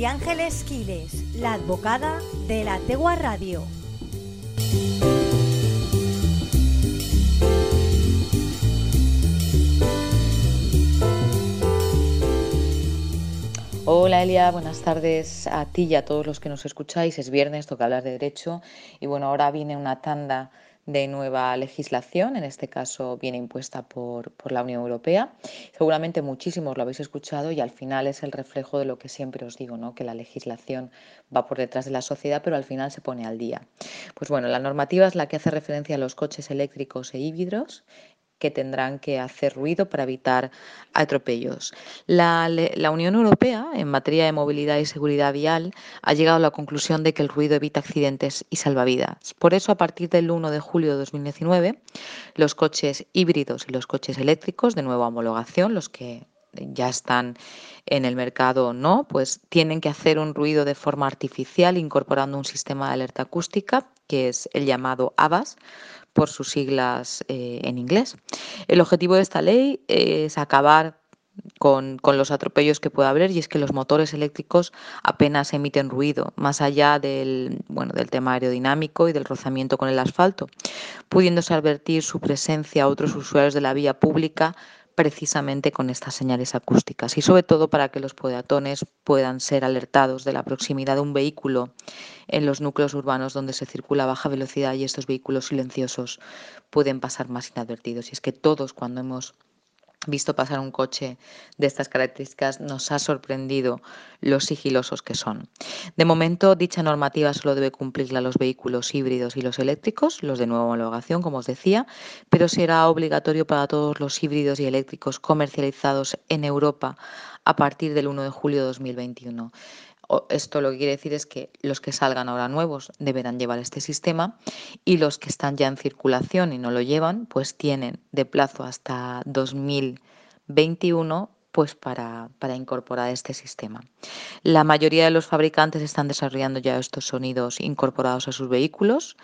María Ángeles Quiles, la advocada de la Tegua Radio. Hola Elia, buenas tardes a ti y a todos los que nos escucháis. Es viernes, toca hablar de derecho y bueno, ahora viene una tanda de nueva legislación, en este caso viene impuesta por, por, la Unión Europea. Seguramente muchísimos lo habéis escuchado y al final es el reflejo de lo que siempre os digo, ¿no? que la legislación va por detrás de la sociedad, pero al final se pone al día. Pues bueno, la normativa es la que hace referencia a los coches eléctricos e híbridos que tendrán que hacer ruido para evitar atropellos. La, Unión Europea, en materia de movilidad y seguridad vial, ha llegado a la conclusión de que el ruido evita accidentes y salvavidas. Por eso, a partir del 1 de julio de 2019, los coches híbridos y los coches eléctricos de nueva homologación, los que ya están en el mercado o no, pues tienen que hacer un ruido de forma artificial incorporando un sistema de alerta acústica, que es el llamado ABAS, por sus siglas eh, en inglés. El objetivo de esta ley es acabar con, con, los atropellos que pueda haber y es que los motores eléctricos apenas emiten ruido, más allá del, bueno, del tema aerodinámico y del rozamiento con el asfalto, pudiéndose advertir su presencia a otros usuarios de la vía pública precisamente con estas señales acústicas y sobre todo para que los peatones puedan ser alertados de la proximidad de un vehículo en los núcleos urbanos donde se circula a baja velocidad y estos vehículos silenciosos pueden pasar más inadvertidos. Y es que todos cuando hemos visto pasar un coche de estas características, nos ha sorprendido los sigilosos que son. De momento, dicha normativa solo debe cumplirla los vehículos híbridos y los eléctricos, los de nueva homologación, como os decía, pero será obligatorio para todos los híbridos y eléctricos comercializados en Europa a partir del 1 de julio de 2021. Esto lo que quiere decir es que los que salgan ahora nuevos deberán llevar este sistema y los que están ya en circulación y no lo llevan, pues tienen de plazo hasta 2021 pues para, para, incorporar este sistema. La mayoría de los fabricantes están desarrollando ya estos sonidos incorporados a sus vehículos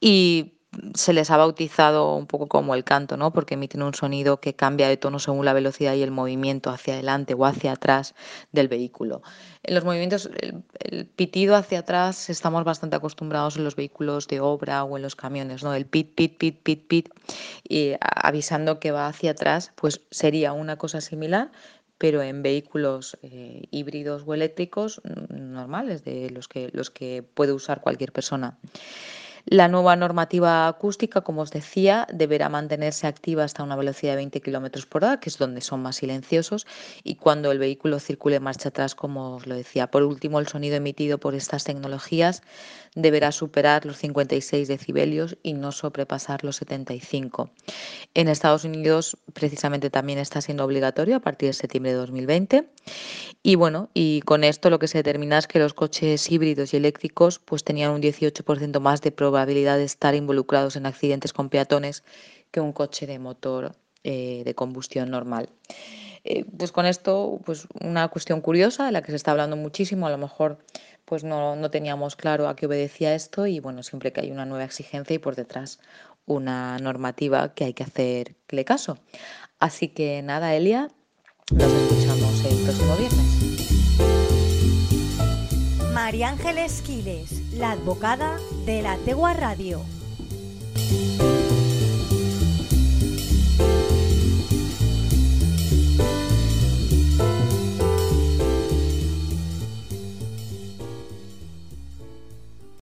y se les ha bautizado un poco como el canto, ¿no? Porque emiten un sonido que cambia de tono según la velocidad y el movimiento hacia adelante o hacia atrás del vehículo. En los movimientos, el, pitido hacia atrás estamos bastante acostumbrados en los vehículos de obra o en los camiones, ¿no? El pit, pit, pit, pit, pit, y avisando que va hacia atrás, pues sería una cosa similar, pero en vehículos eh, híbridos o eléctricos normales, de los que, los que puede usar cualquier persona. La nueva normativa acústica, como os decía, deberá mantenerse activa hasta una velocidad de 20 km por hora, que es donde son más silenciosos, y cuando el vehículo circule marcha atrás, como os lo decía. Por último, el sonido emitido por estas tecnologías deberá superar los 56 decibelios y no sobrepasar los 75. En Estados Unidos, precisamente, también está siendo obligatorio a partir de septiembre de 2020. Y bueno, y con esto lo que se determina es que los coches híbridos y eléctricos pues tenían un 18% más de probabilidad probabilidad de estar involucrados en accidentes con peatones que un coche de motor eh, de combustión normal. Eh, pues con esto, pues una cuestión curiosa de la que se está hablando muchísimo, a lo mejor pues no, no teníamos claro a qué obedecía esto y bueno, siempre que hay una nueva exigencia y por detrás una normativa que hay que hacerle caso. Así que nada, Elia, nos escuchamos el próximo viernes. María Ángeles Quiles, la advocada de la Tegua Radio.